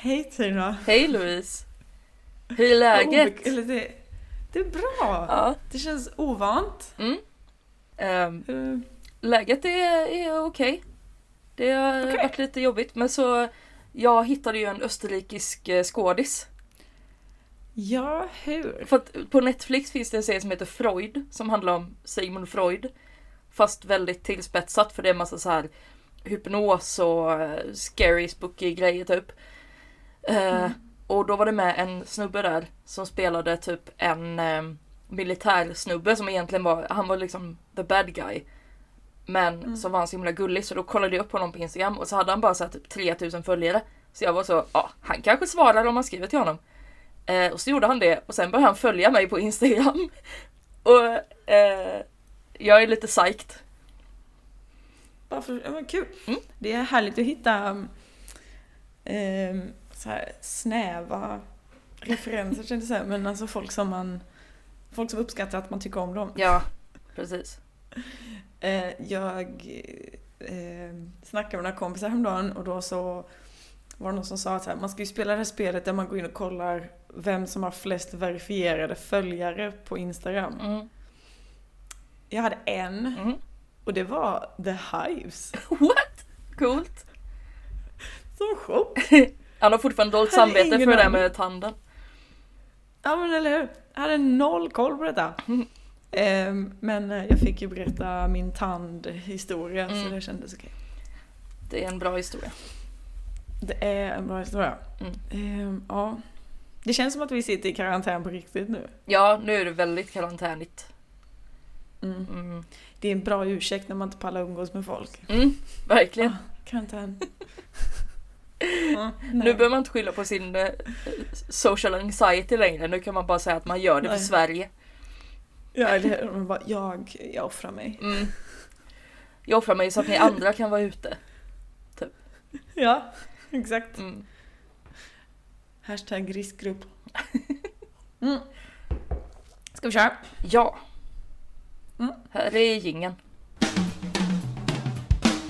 Hej Tina! Hej Louise! Hur är läget? Eller det, det är bra! Ja. Det känns ovant. Mm. Uh, läget är, är okej. Det har Okej. varit lite jobbigt men så jag hittade ju en österrikisk eh, skådis. ja, hur? För att på Netflix finns det en serie som heter Freud som handlar om Sigmund Freud. Fast väldigt tillspetsat för det är en massa så här hypnos och eh, scary spooky grejer typ. Eh, Och då var det med en snubbe där som spelade typ en eh, militärsnubbe som egentligen var, han var liksom the bad guy. Men så var han så himla gullig så då kollade jag upp honom på Instagram och så hade han bara så här typ 3000 följare. Så jag var så, ja han kanske svarar om man skriver till honom. Eh, och så gjorde han det och sen började han följa mig på Instagram. och eh, jag är lite psyched. Bara för, ja, men kul. Mm. Det är härligt att hitta um, ehm, så här snäva referenser känns det men alltså folk som man Folk som uppskattar att man tycker om dem. Ja, precis. Eh, jag eh, snackade med några kompisar häromdagen och då så var det någon som sa att här, man ska ju spela det här spelet där man går in och kollar vem som har flest verifierade följare på Instagram. Mm. Jag hade en Mm. och det var The Hives. What? Coolt. Som chock! Han har fortfarande dåligt samvete för det där med tanden. Ja men eller hur? Jag hade noll koll på detta. Mm. Ehm, men eh, jag fick ju berätta min tandhistoria så Mm. det kändes okej. Det är en bra historia. Det är en bra historia. Mm. Ehm, ja. Det känns som att vi sitter i karantän på riktigt nu. Ja, nu är det väldigt karantänigt. Mm. Mm. Det är en bra ursäkt när man inte pallar umgås med folk. Mm, verkligen. Karantän. ja, Nu behöver man inte skylla på sin eh, social anxiety längre. Nu kan man bara säga att man gör det för Nej. Sverige. Ja, eller hur? Man bara, jag, jag offrar mig. Mm. Jag offrar mig så att ni andra kan vara ute. Ja, exakt. Mm. Hashtag riskgrupp. Mm. Ska vi köra? Ja. Mm. Här är jingeln.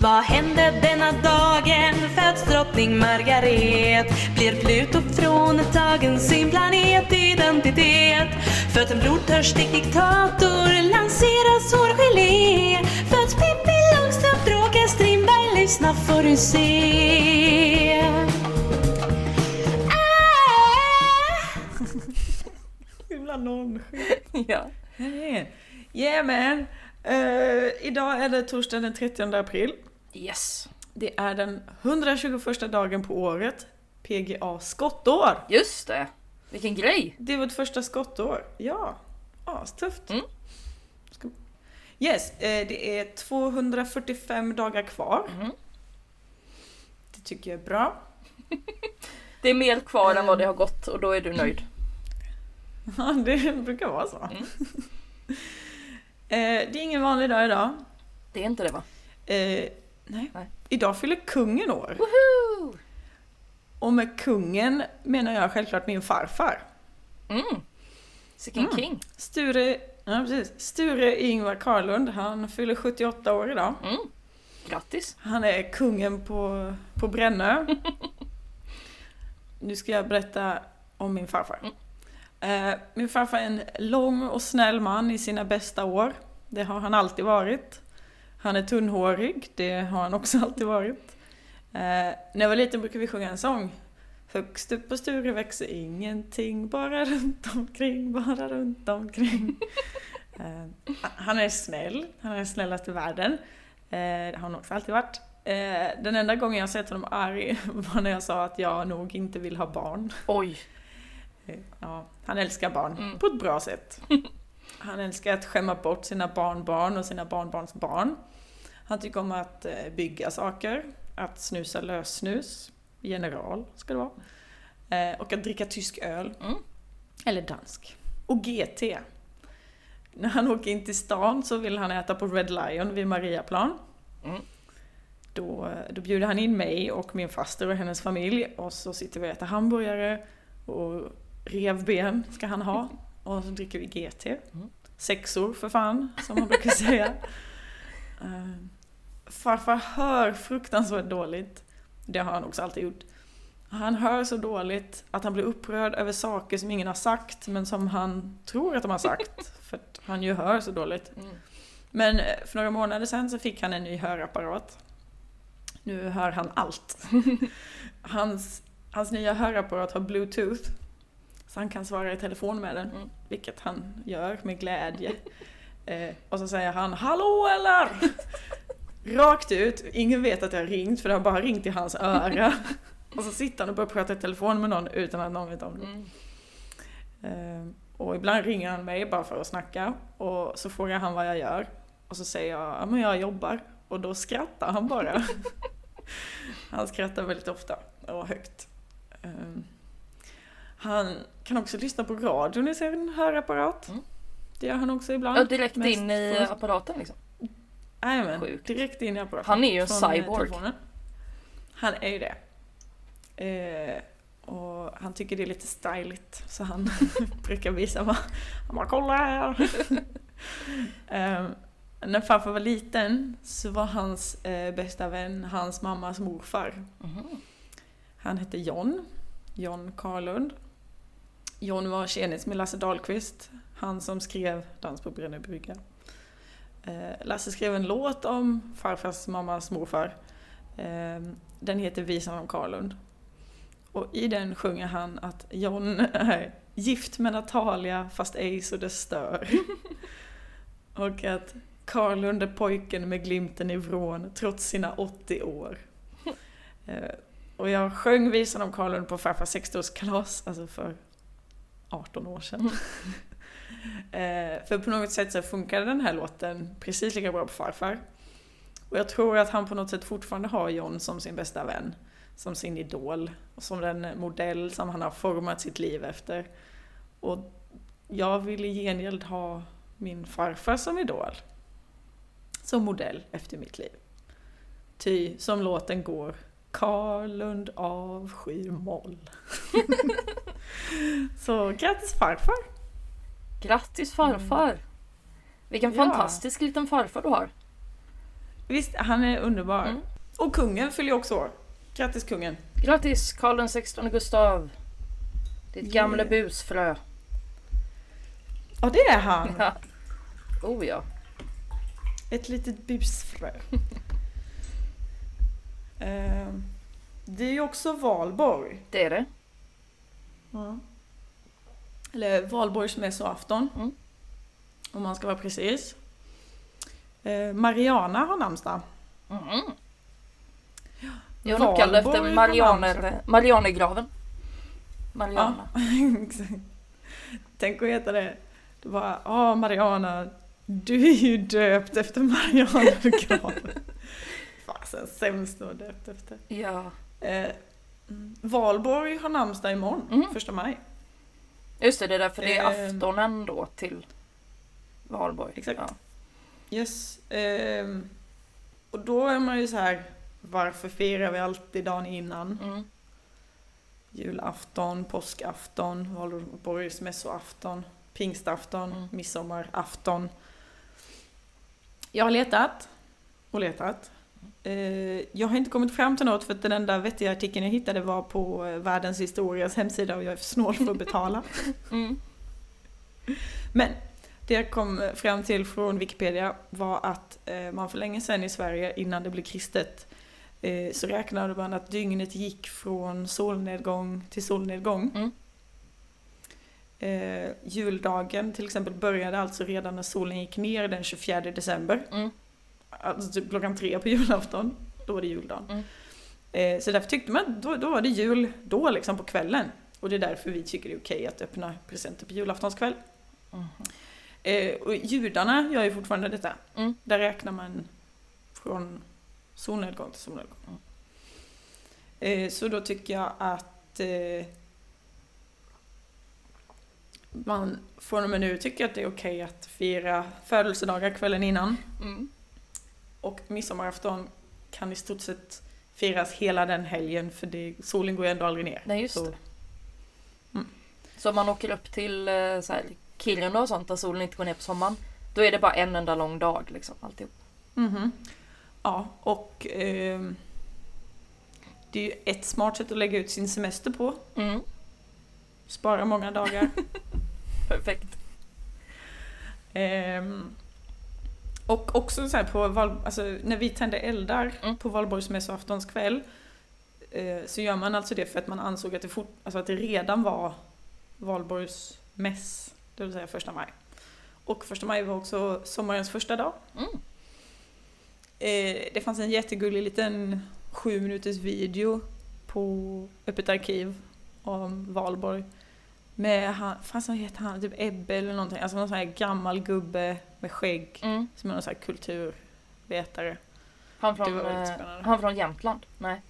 Vad hände denna dagen föds drottning Margaret Blir Pluto från tagen sin planetidentitet Föds en blodtörstig diktator lanseras hårgelé Föds Pippi Långstrump, Bråke Strindberg Lyssna får du se ah! Himla nonchalant. Ja. Yeah man! Eh, idag är det torsdagen den 30 april. Yes. Det är den 121 dagen på året. PGA skottår! Just det. Vilken grej. Det är vårt första skottår. Ja, astufft. Mm. Yes, eh, det är 245 dagar kvar. Mm. Det tycker jag är bra. Det är mer kvar än vad det har gått och då är du nöjd. Ja, det brukar vara så. Mm. Eh, det är ingen vanlig dag idag. Det är inte det va? Nej. Nej. Idag fyller kungen år. Woho! Och med kungen menar jag självklart min farfar. Mm. Sicken Mm. king. Sture, ja, precis. Sture Ingvar Karlund, han fyller 78 år idag. Mm. Grattis. Han är kungen på, på Brännö. nu ska jag berätta om min farfar. Eh, min farfar är en lång och snäll man i sina bästa år. Det har han alltid varit. Han är tunnhårig, det har han också alltid varit. Eh, när jag var liten brukade vi sjunga en sång. Högst upp på Sture växer ingenting, bara runt omkring, bara runt omkring. Eh, han är snäll, han är den snällaste i världen. Eh, det har han också alltid varit. Eh, den enda gången jag sett honom arg var när jag sa att jag nog inte vill ha barn. Oj. Eh, Ja, han älskar barn Mm. på ett bra sätt. Han älskar att skämma bort sina barnbarn och sina barnbarns barn. Han tycker om att eh, bygga saker, att snusa lössnus, general ska det vara. Eh, Och att dricka tysk öl. Mm. Eller dansk. Och GT. När han åker in till stan så vill han äta på Red Lion vid Mariaplan. Mm. Då, då bjuder han in mig och min faster och hennes familj och så sitter vi och äter hamburgare och revben ska han ha. Och så dricker vi GT. Mm. Sexor för fan, som man brukar säga. Eh, farfar hör fruktansvärt dåligt. Det har han också alltid gjort. Han hör så dåligt att han blir upprörd över saker som ingen har sagt men som han tror att de har sagt. för att han ju hör så dåligt. Mm. Men eh, för några månader sedan så fick han en ny hörapparat. Nu hör han allt. Hans, hans nya hörapparat har bluetooth. Så han kan svara i telefon med den. Mm. Vilket han gör med glädje. Eh, och så säger han Hallå eller? Rakt ut. Ingen vet att jag har ringt för det har bara ringt i hans öra. Och så sitter han och börjar prata i telefon med någon utan att någon vet om det. Mm. Eh, och ibland ringer han mig bara för att snacka och så frågar han vad jag gör. Och så säger jag, ja men jag jobbar. Och då skrattar han bara. han skrattar väldigt ofta och högt. Eh, han kan också lyssna på radion i sin hörapparat. Mm. Det gör han också ibland. Ja, direkt Mest in i för- apparaten liksom. Jajamän, direkt in i apparaten. Han är ju en Från, eh, cyborg. telefonen. Han är ju det. Eh, och han tycker det är lite styligt så han brukar visa vad han bara kolla här. eh, när farfar var liten så var hans eh, bästa vän hans mammas morfar. Mhm. Han hette John, John Karlund. John var tjenis med Lasse Dahlqvist, han som skrev Dans på Brännö brygga. Eh, Lasse skrev en låt om farfars mammas morfar. Eh, Den heter Visan om Karlund. Och i den sjunger han att John är gift med Natalia fast ej så det stör. Och att Karlund är pojken med glimten i vrån trots sina 80 år. Eh, Och jag sjöng visan om Karlund på farfars 60-årskalas, alltså för 18 år sedan. Eh, för på något sätt så funkade den här låten precis lika bra på farfar. Och jag tror att han på något sätt fortfarande har John som sin bästa vän. Som sin idol. Och som den modell som han har format sitt liv efter. Och jag vill i gengäld ha min farfar som idol. Som modell efter mitt liv. Ty som låten går Karlund avskyr moll. Så grattis farfar! Grattis farfar! Vilken Ja. fantastisk liten farfar du har. Visst, han är underbar. Mm. Och kungen fyller också år. Grattis kungen! Grattis Karl 16 Gustav! Ditt gamla Yeah. busfrö. Ja, det är han! Ja. Oh ja. Ett litet busfrö. Ehm, det är ju också valborg. Det är det. Eller valborgsmässoafton. Mm. Om man ska vara precis. Eh, Mariana har namnsdag. Mm. Jag är uppkallad efter Marianer. Marianergraven. Mariana. Exakt. Tänk att heta det. Du bara, ja Mariana, du är ju döpt efter Marianergraven. Fasen, sämst att vara döpt efter. Ja. Eh, mm, Valborg har namnsdag imorgon, Mm. första maj. Just det, det är därför det är Ehm. aftonen då till valborg. Exakt. Ja. Yes. ehm, och då är man ju så här, varför firar vi alltid dagen innan? Mm. Julafton, påskafton, valborgsmässoafton, pingstafton, Mm. midsommarafton. Jag har letat och letat. Eh, Jag har inte kommit fram till något för att den enda vettiga artikeln jag hittade var på eh, Världens historias hemsida och jag är för snål för att betala. Mm. Men det jag kom fram till från Wikipedia var att eh, man för länge sedan i Sverige, innan det blev kristet, så räknade man att dygnet gick från solnedgång till solnedgång. Mm. Eh, juldagen till exempel började alltså redan när solen gick ner den 24 december. Mm. Alltså typ klockan tre på julafton. Då var det juldagen. Mm. Eh, så därför tyckte man då, då var det jul då liksom på kvällen. Och det är därför vi tycker det är okej att öppna presenter på julaftonskväll. Mhm. Eh, och judarna gör ju fortfarande detta. Mm. Där räknar man från solnedgång till solnedgång. Mm. Eh, så då tycker jag att eh, man från och med nu tycker att det är okej att fira födelsedagar kvällen innan. Mm. Och midsommarafton kan i stort sett firas hela den helgen för det, solen går ju ändå aldrig ner. Nej, just Så- det. Mm. Så om man åker upp till eh, så här, Kiruna och sånt där solen inte går ner på sommaren. Då är det bara en enda lång dag liksom. Alltihop. Mhm. Ja, och ehm, Det är ju ett smart sätt att lägga ut sin semester på. Mm, Spara många dagar. perfekt. Ehm, och också så här på val, alltså, när vi tänder eldar Mm. på valborgsmässoaftons kväll eh, så gör man alltså det för att man ansåg att det, fort, alltså att det redan var valborgsmäss, det vill säga första maj. Och första maj var också sommarens första dag. Mm. Eh, det fanns en jättegullig liten sju minuters video på Öppet arkiv om valborg. Med han, fan vad heter han, typ Ebbe eller någonting, alltså någon sån här gammal gubbe med skägg Mm. som är någon sån här kulturvetare. Han, från, eh, han från Jämtland? Nej.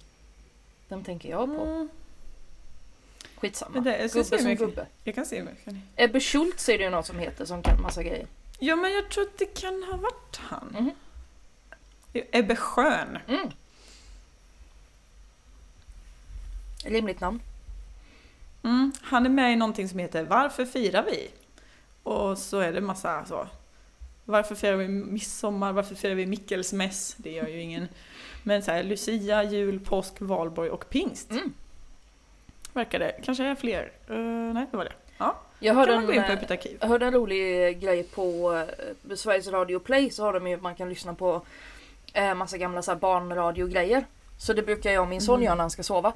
Den tänker jag på. Mm, Skitsamma. Det- gubbe som mycket. gubbe. jag kan se mycket. Ebbe Schultz är det ju någon som heter som kan massa grejer. Ja men jag tror att det kan ha varit han. Mhm. Ebbe Schön. Mm. Rimligt namn. Mm, han är med i någonting som heter Varför firar vi? Och så är det massa så. Varför firar vi midsommar? Varför firar vi Mickelsmäss? Det gör ju ingen. Men så här, Lucia, jul, påsk, valborg och pingst. Mm. Verkar det. Kanske är fler. Uh, nej, det var det. Ja, Jag kan hörde man gå in på en, Öppet arkiv. jag hörde en rolig grej på eh, Sveriges Radio Play så har de ju man kan lyssna på eh, massa gamla så här, barnradiogrejer. Så det brukar jag och min son Mm. göra när han ska sova.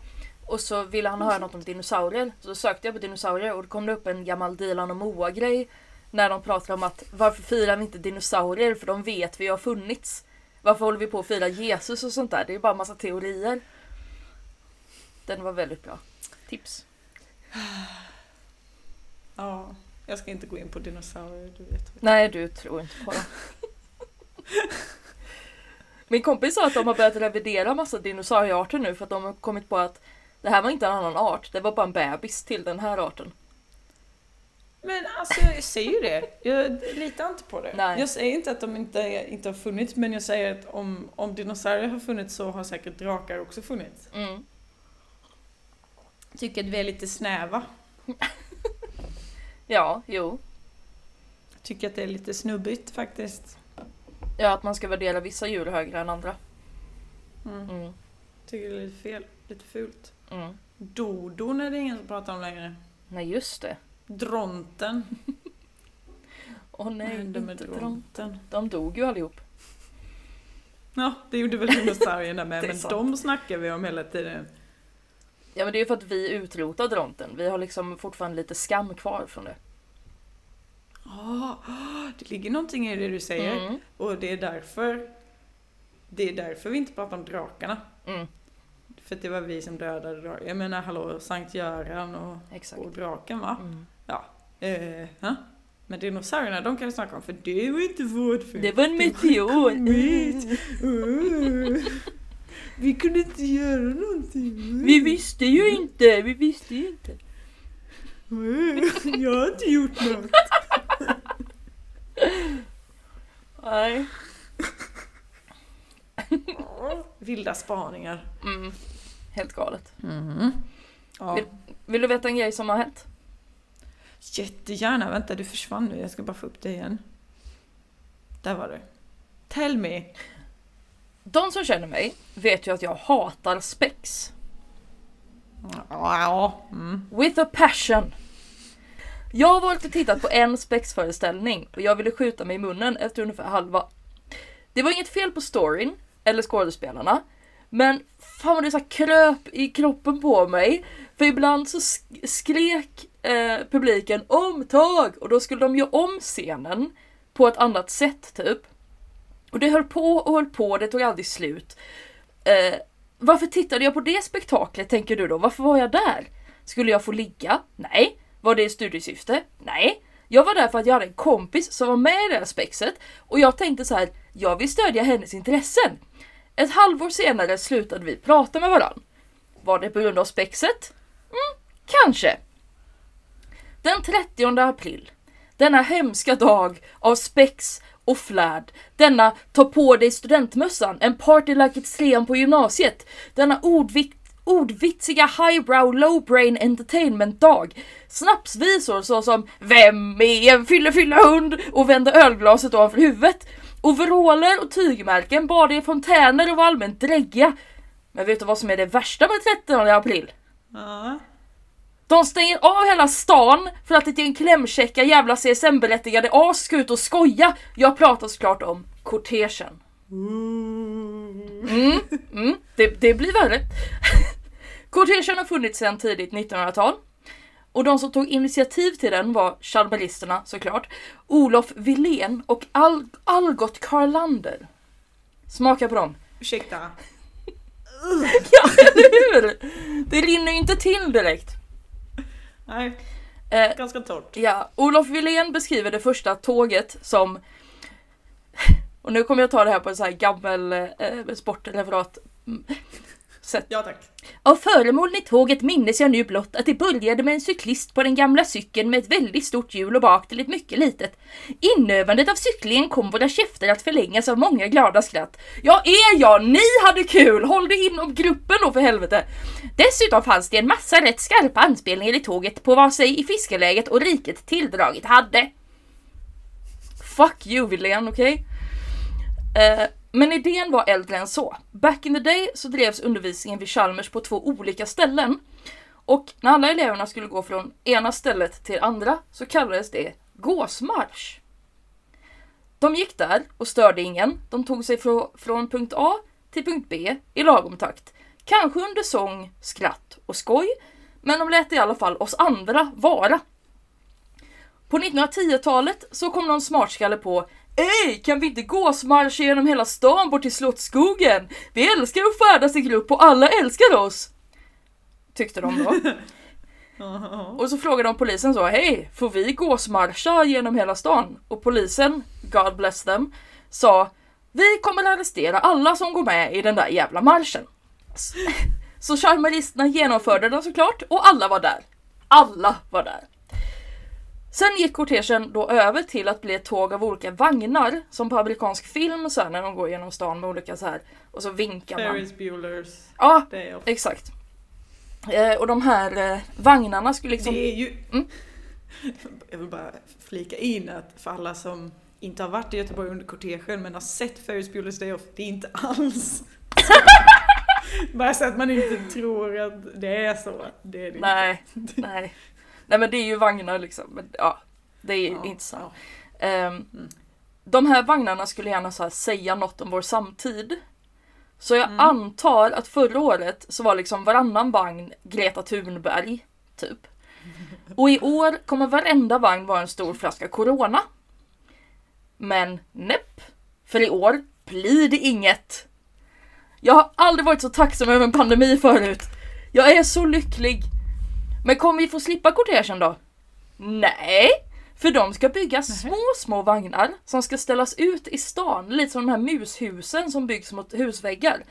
Och så ville han höra något om dinosaurier. Så sökte jag på dinosaurier och då kom det upp en gammal Dilan och Moa grej. När de pratar om att varför firar vi inte dinosaurier? För de vet vi har funnits. Varför håller vi på att fira Jesus och sånt där? Det är bara massa teorier. Den var väldigt bra. Tips. Ja, jag ska inte gå in på dinosaurier, du vet. Nej, du tror inte på det. Min kompis sa att de har börjat revidera massa dinosauriearter nu för att de har kommit på att det här var inte en annan art, det var bara en bebis till den här arten. Men alltså jag säger ju det. Jag litar inte på det. Nej. Jag säger inte att de inte, inte har funnits men jag säger att om, om dinosaurier har funnits så har säkert drakar också funnits. Mm. Tycker att vi är lite snäva. Ja, jo. Tycker att det är lite snubbigt faktiskt. Ja, att man ska värdera vissa djur högre än andra. Mm. Mm. Tycker det är lite fel, lite fult. Mm. Dodon är det ingen som pratar om längre. Nej, just det. Dronten. Åh Vad nej, hände med inte dron. dronten? De dog ju allihop. Ja, det gjorde väl dinosaurierna med, men sant. de snackar vi om hela tiden. Ja, men det är ju för att vi utrotade dronten. Vi har liksom fortfarande lite skam kvar från det. Ah, det ligger någonting i det du säger. Mm. Och det är därför Det är därför vi inte pratar om drakarna. Mm. För att det var vi som dödade drakarna. Jag menar hallå, Sankt Göran och, och draken va? Mm. Eh, ha? Men dinosaurierna, de kan vi snacka om för det var inte vårt fel. Det var en meteor! Uh. Vi kunde inte göra någonting. Vi visste ju inte, vi visste ju inte. Uh. Jag har inte gjort något. Nej. Vilda spaningar. Mm. Helt galet. Ja. Vill- Vill du veta en grej som har hänt? Jättegärna. Vänta, du försvann nu. Jag ska bara få upp det igen. Där var du. Tell me. De som känner mig vet ju att jag hatar spex. Ja. Mm. With a passion. Jag har varit och tittat på en spexföreställning och jag ville skjuta mig i munnen efter ungefär halva. Det var inget fel på storyn eller skådespelarna. Men fan vad det så kröp i kroppen på mig. För ibland så sk- skrek eh, publiken omtag och då skulle de göra om scenen på ett annat sätt typ. Och det höll på och höll på, det tog aldrig slut. Eh, varför tittade jag på det spektaklet tänker du då? Varför var jag där? Skulle jag få ligga? Nej. Var det i studiesyfte? Nej. Jag var där för att jag hade en kompis som var med i det här spexet och jag tänkte så här, jag vill stödja hennes intressen. Ett halvår senare slutade vi prata med varandra. Var det på grund av spexet? Mm, kanske. Den 30 april, denna hemska dag av spex och flärd, denna ta på dig studentmössan, en party like it's trean på gymnasiet, denna ordvikt ordvitsiga highbrow low-brain entertainment-dag. Snapsvisor såsom Vem är en fylle-fylle-hund? och vända ölglaset ovanför huvudet. Overaller och tygmärken, bada i fontäner och var allmänt dräggiga. Men vet du vad som är det värsta med 13 april? Ja. De stänger av hela stan för att ett gäng klämkäcka jävla CSN-berättigade as ska ut och skoja. Jag pratar såklart om kortegen. Mm, mm, det, det blir värre. Kortegen har funnits sedan tidigt 1900-tal. Och de som tog initiativ till den var chalmeristerna såklart, Olof Wilén och Al Algot Karlander. Smaka på dem. Ursäkta. Ja, eller hur? Det rinner ju inte till direkt. Nej, Eh, ganska torrt. Ja, Olof Wilén beskriver det första tåget som och nu kommer jag ta det här på en sån här gammel eh, sportreferat sätt. Ja tack. Av föremålen i tåget minnes jag nu blott att det började med en cyklist på den gamla cykeln med ett väldigt stort hjul och bak till ett mycket litet. Inövandet av cyklingen kom våra käftar att förlängas av många glada skratt. Ja, är jag? Ni hade kul! Håll dig inom gruppen då för helvete! Dessutom fanns det en massa rätt skarpa anspelningar i tåget på vad sig i fiskeläget och riket tilldragit hade. Fuck you William, okej? Eh, men idén var äldre än så. Back in the day så drevs undervisningen vid Chalmers på två olika ställen. Och när alla eleverna skulle gå från ena stället till andra så kallades det gåsmarsch. De gick där och störde ingen. De tog sig frå- från punkt A till punkt B i lagom takt. Kanske under sång, skratt och skoj, men de lät i alla fall oss andra vara. På 1910-talet så kom någon smartskalle på Ey, kan vi inte gåsmarscha genom hela stan bort till Slottsskogen? Vi älskar att färdas i grupp och alla älskar oss! Tyckte de då. Och så frågade de polisen så, hej, får vi gåsmarscha genom hela stan? Och polisen, God bless them, sa, vi kommer arrestera alla som går med i den där jävla marschen. Så charmeristerna genomförde den såklart och alla var där. Alla var där. Sen gick kortegen då över till att bli ett tåg av olika vagnar som på amerikansk film så här, när de går genom stan med olika så här och så vinkar man. Ferris Bueller's Ja, exakt. Eh, och de här eh, vagnarna skulle liksom... Det är ju... Mm. Jag vill bara flika in att för alla som inte har varit i Göteborg under kortegen men har sett Ferris Bueller's Day Off, det är inte alls Bara så att man inte tror att det är så. Det är det inte. Nej, nej. Men det är ju vagnar liksom. Men, ja, det är Ja, inte sant. ja. Ehm, Mm. De här vagnarna skulle gärna så säga något om vår samtid. Så jag Mm. antar att förra året så var liksom varannan vagn Greta Thunberg, typ. Och i år kommer varenda vagn vara en stor flaska Corona. Men nepp, för i år blir det inget. Jag har aldrig varit så tacksam över en pandemi förut. Jag är så lycklig. Men kommer vi få slippa kortegen då? Nej, för de ska bygga små, små vagnar som ska ställas ut i stan, lite som de här mushusen som byggs mot husväggar.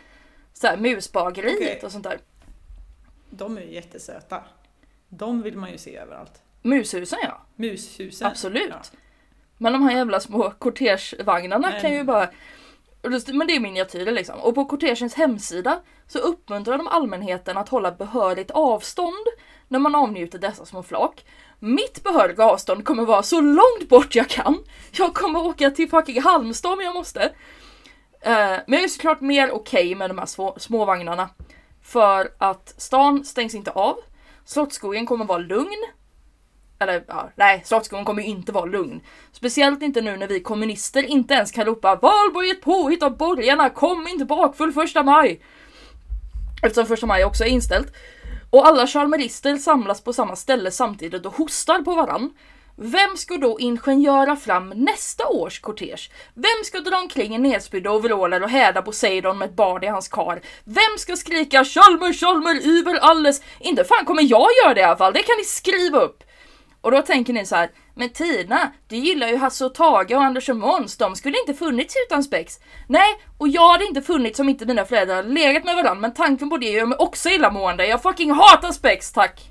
Så här musbageriet Okej. och sånt där. De är ju jättesöta. De vill man ju se överallt. Mushusen ja, Mushusen. absolut. Ja. Men de här jävla små kortegevagnarna kan ju bara... Men det är miniatyrer liksom. Och på kortegens hemsida så uppmuntrar de allmänheten att hålla behörigt avstånd när man avnjuter dessa små flak. Mitt behöriga avstånd kommer vara så långt bort jag kan. Jag kommer åka till fucking Halmstad om jag måste. Eh, men jag är såklart mer okej med de här små, små vagnarna. För att stan stängs inte av. Slottsskogen kommer vara lugn. Eller ja, nej, Slottsskogen kommer ju inte vara lugn. Speciellt inte nu när vi kommunister inte ens kan ropa Valborg är ett påhitt av borgarna, kom inte bakfull första maj! Eftersom första maj också är inställt. Och alla chalmerister samlas på samma ställe samtidigt och hostar på varann. Vem ska då ingenjöra fram nästa års kortege? Vem ska dra omkring i nedspydda overaller och häda Poseidon med ett bad i hans kar? Vem ska skrika Chalmer, Chalmer, über alles? Inte fan kommer jag göra det i alla fall, det kan ni skriva upp! Och då tänker ni så här, men Tina, du gillar ju Hasse och Tage och Anders och Måns, de skulle inte funnits utan spex. Nej, och jag hade inte funnits om inte mina föräldrar hade legat med varandra, men tanken på det gör mig också illamående. Jag fucking hatar spex, tack!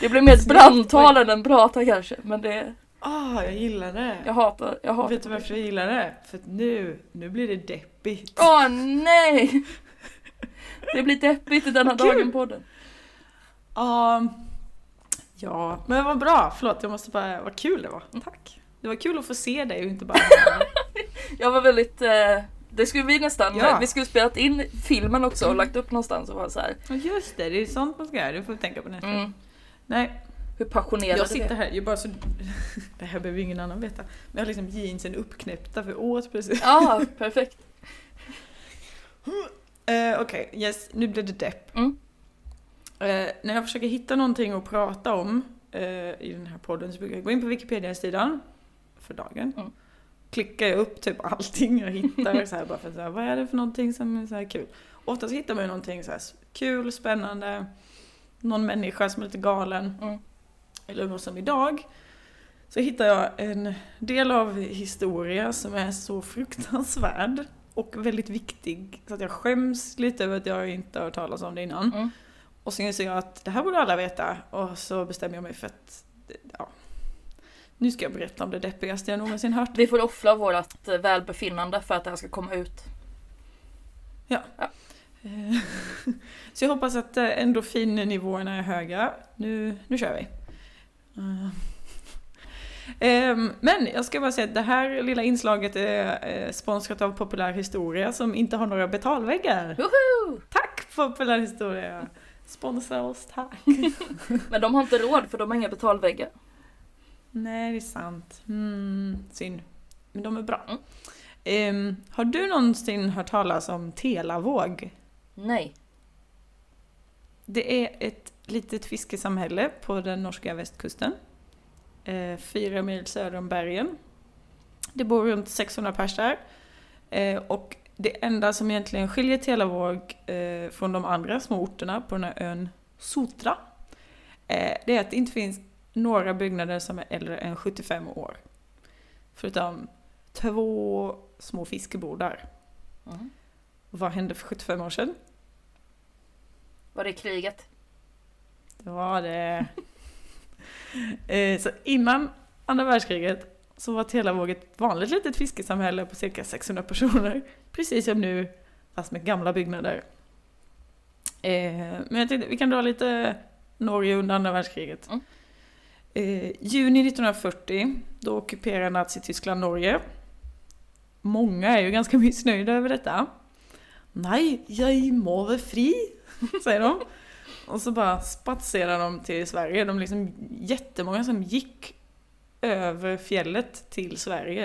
Det blir mer ett brandtal än en prata kanske, men det, Ah, jag gillar det. jag hatar, jag hatar Vet du varför jag gillar det? För att nu, nu blir det deppigt. Åh nej! Det blir deppigt i denna Vad Um, ja, men vad bra. Förlåt, jag måste bara... Vad kul det var. Tack. Det var kul att få se dig och inte bara... Jag var väldigt... Eh, det skulle vi nästan... Ja. Vi skulle spelat in filmen också och lagt upp någonstans och vara så här. Just det, det är sånt man ska göra. Det får vi tänka på nästa Mm. Nej, hur passionerade jag sitter är. här, jag bara så... Det här behöver ju ingen annan veta. Men jag har liksom jeansen uppknäppta för åt precis. Ja, perfekt. Eh, Okej, yes, nu blir det depp. Mm. När jag försöker hitta någonting att prata om eh, i den här podden så brukar jag gå in på Wikipedia-sidan för dagen. Mm. Klickar jag upp typ allting jag hittar så här, bara för att säga vad är det för någonting som är så här kul. Oftast hittar man ju någonting så här kul, spännande, någon människa som är lite galen. Mm. Eller något som idag. Så hittar jag en del av historia som är så fruktansvärd och väldigt viktig så att jag skäms lite över att jag inte har hört talas om det innan. Mm. Och sen inser jag att det här borde alla veta och så bestämmer jag mig för att ja, nu ska jag berätta om det deppigaste jag någonsin hört. Vi får offra vårt välbefinnande för att det här ska komma ut. Eh, Så jag hoppas att eh, endorfinnivåerna är höga. Nu, nu kör vi. Eh. Ehm, Men jag ska bara säga att det här lilla inslaget är eh, sponsrat av Populär Historia som inte har några betalväggar. Woho! Tack Populär Historia! Sponsra oss, tack! Men de har inte råd för de har inga betalväggar. Nej, det är sant. Mm, synd. Men de är bra. Ehm, har du någonsin hört talas om Telavåg? Nej. Det är ett litet fiskesamhälle på den norska västkusten. Eh, fyra mil söder om bergen. Det bor runt 600 pers där. Eh, och det enda som egentligen skiljer Telavåg eh, från de andra små orterna på den här ön Sotra, eh, det är att det inte finns några byggnader som är äldre än 75 år. Förutom två små fiskebodar. Mm. Vad hände för 75 år sedan? Var det kriget? Det var det. Eh, så innan andra världskriget så var Telavåg ett vanligt litet fiskesamhälle på cirka 600 personer. Precis som nu, fast med gamla byggnader. Eh, Men jag tänkte vi kan dra lite Norge under andra världskriget. Mm. Eh, Juni 1940, då ockuperar Nazityskland Norge. Många är ju ganska missnöjda över detta. Nej, jag må vara fri, säger de. Och så bara spatserar de till Sverige. De liksom jättemånga som gick över fjället till Sverige.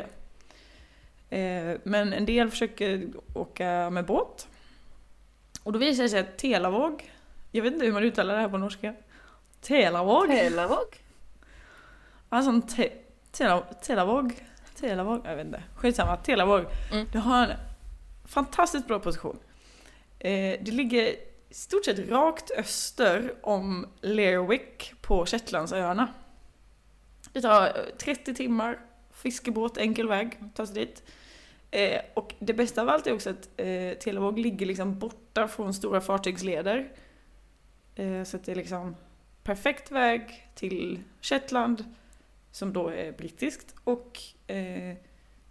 Eh, Men en del försöker åka med båt. Och då visar det sig att Telavåg, jag vet inte hur man uttalar det här på norska. Telavåg? Pelavåg? Alltså en te, tela, Telavåg? Telavåg? Jag vet inte. Skitsamma, Telavåg. Mm. Det har en fantastiskt bra position. Eh, det ligger i stort sett rakt öster om Lerwick på Shetlandsöarna. Det tar eh, 30 timmar, fiskebåt, enkel väg, ta sig dit. Eh, och det bästa av allt är också att eh, Televåg ligger liksom borta från stora fartygsleder. Eh, så att det är liksom perfekt väg till Shetland, som då är brittiskt, och eh,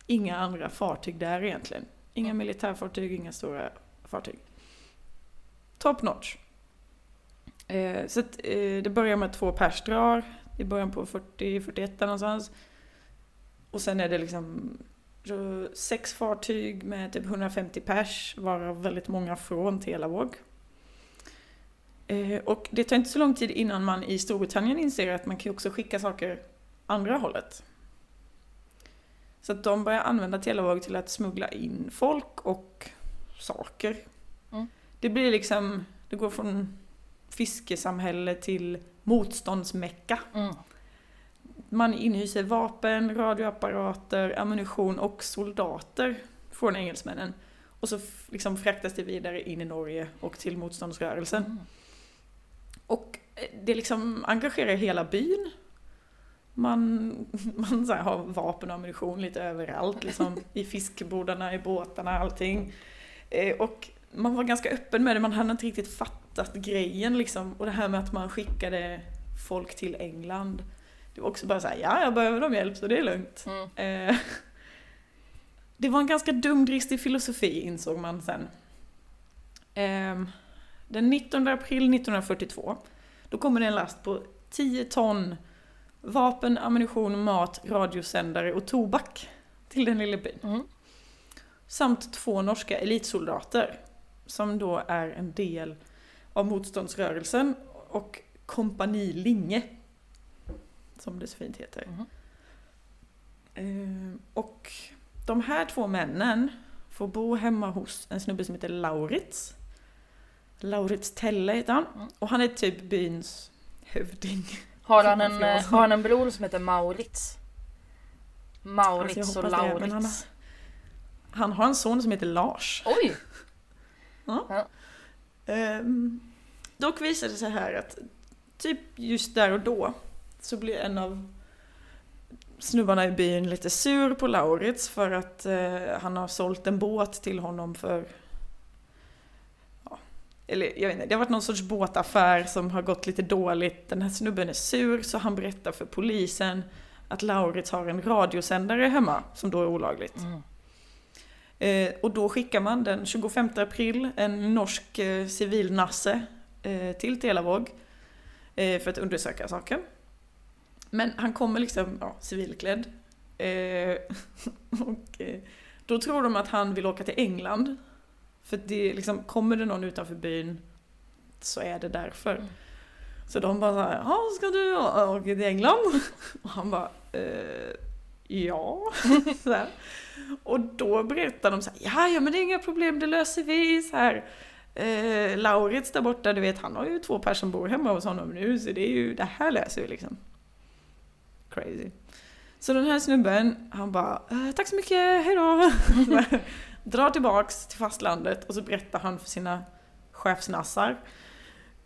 inga andra fartyg där egentligen. Inga militärfartyg, inga stora fartyg. Top notch. Eh, så att, eh, det börjar med att två pers drar i början på 40-41 någonstans. Och sen är det liksom sex fartyg med typ 150 pers, varav väldigt många från Telavåg. Eh, och det tar inte så lång tid innan man i Storbritannien inser att man kan också skicka saker andra hållet. Så att de börjar använda Telavåg till att smuggla in folk och saker. Mm. Det blir liksom, det går från fiskesamhälle till motståndsmecka. Mm. Man inhyser vapen, radioapparater, ammunition och soldater från engelsmännen. Och så liksom fraktas det vidare in i Norge och till motståndsrörelsen. Mm. Och eh, det liksom engagerar hela byn. Man, man så har vapen och ammunition lite överallt, liksom, i fiskebodarna, i båtarna, allting. Eh, och man var ganska öppen med det, man hade inte riktigt fattat grejen liksom. Och det här med att man skickade folk till England. Det var också bara så här, ja jag behöver dem hjälp så det är lugnt. Mm. Eh, det var en ganska dumdristig filosofi insåg man sen. Ehm, Den 19 april 1942 då kommer det en last på 10 ton vapen, ammunition, mat, radiosändare och tobak till den lilla byn. Mm. samt två norska elitsoldater som då är en del av motståndsrörelsen och kompani Linge som det så fint heter. Mhm. Eh, och de här två männen får bo hemma hos en snubbe som heter Laurits. Laurits Telle heter han. Mm. Och han är typ byns hövding. Har han, en, eh, har han en bror som heter Maurits? Maurits Alltså, och det, Laurits. men han Han har en son som heter Lars. Oj! Ehm, dock visade det sig här att typ just där och då så blir en av snubbarna i byn lite sur på Laurits för att eh, han har sålt en båt till honom för ja, eller jag vet inte, det har varit någon sorts båtaffär som har gått lite dåligt. Den här snubben är sur så han berättar för polisen att Laurits har en radiosändare hemma som då är olagligt. Mm. Eh, och då skickar man den 25 april en norsk eh, civilnasse till Telavåg eh, för att undersöka saken. Men han kommer liksom ja, civilklädd. Eh, och eh, då tror de att han vill åka till England. För det liksom, kommer det någon utanför byn så är det därför. Mm. Så de bara såhär, ja ska du åka till England? Och han bara, eh, ja. Och då berättar de så här, ja, ja men det är inga problem, det löser vi. Så här. Eh, Laurits där borta, du vet han har ju två personer som bor hemma hos honom nu så det är ju, det här löser vi liksom. Crazy. Så den här snubben, han bara, eh, tack så mycket, hejdå. Drar tillbaks till fastlandet och så berättar han för sina chefsnassar.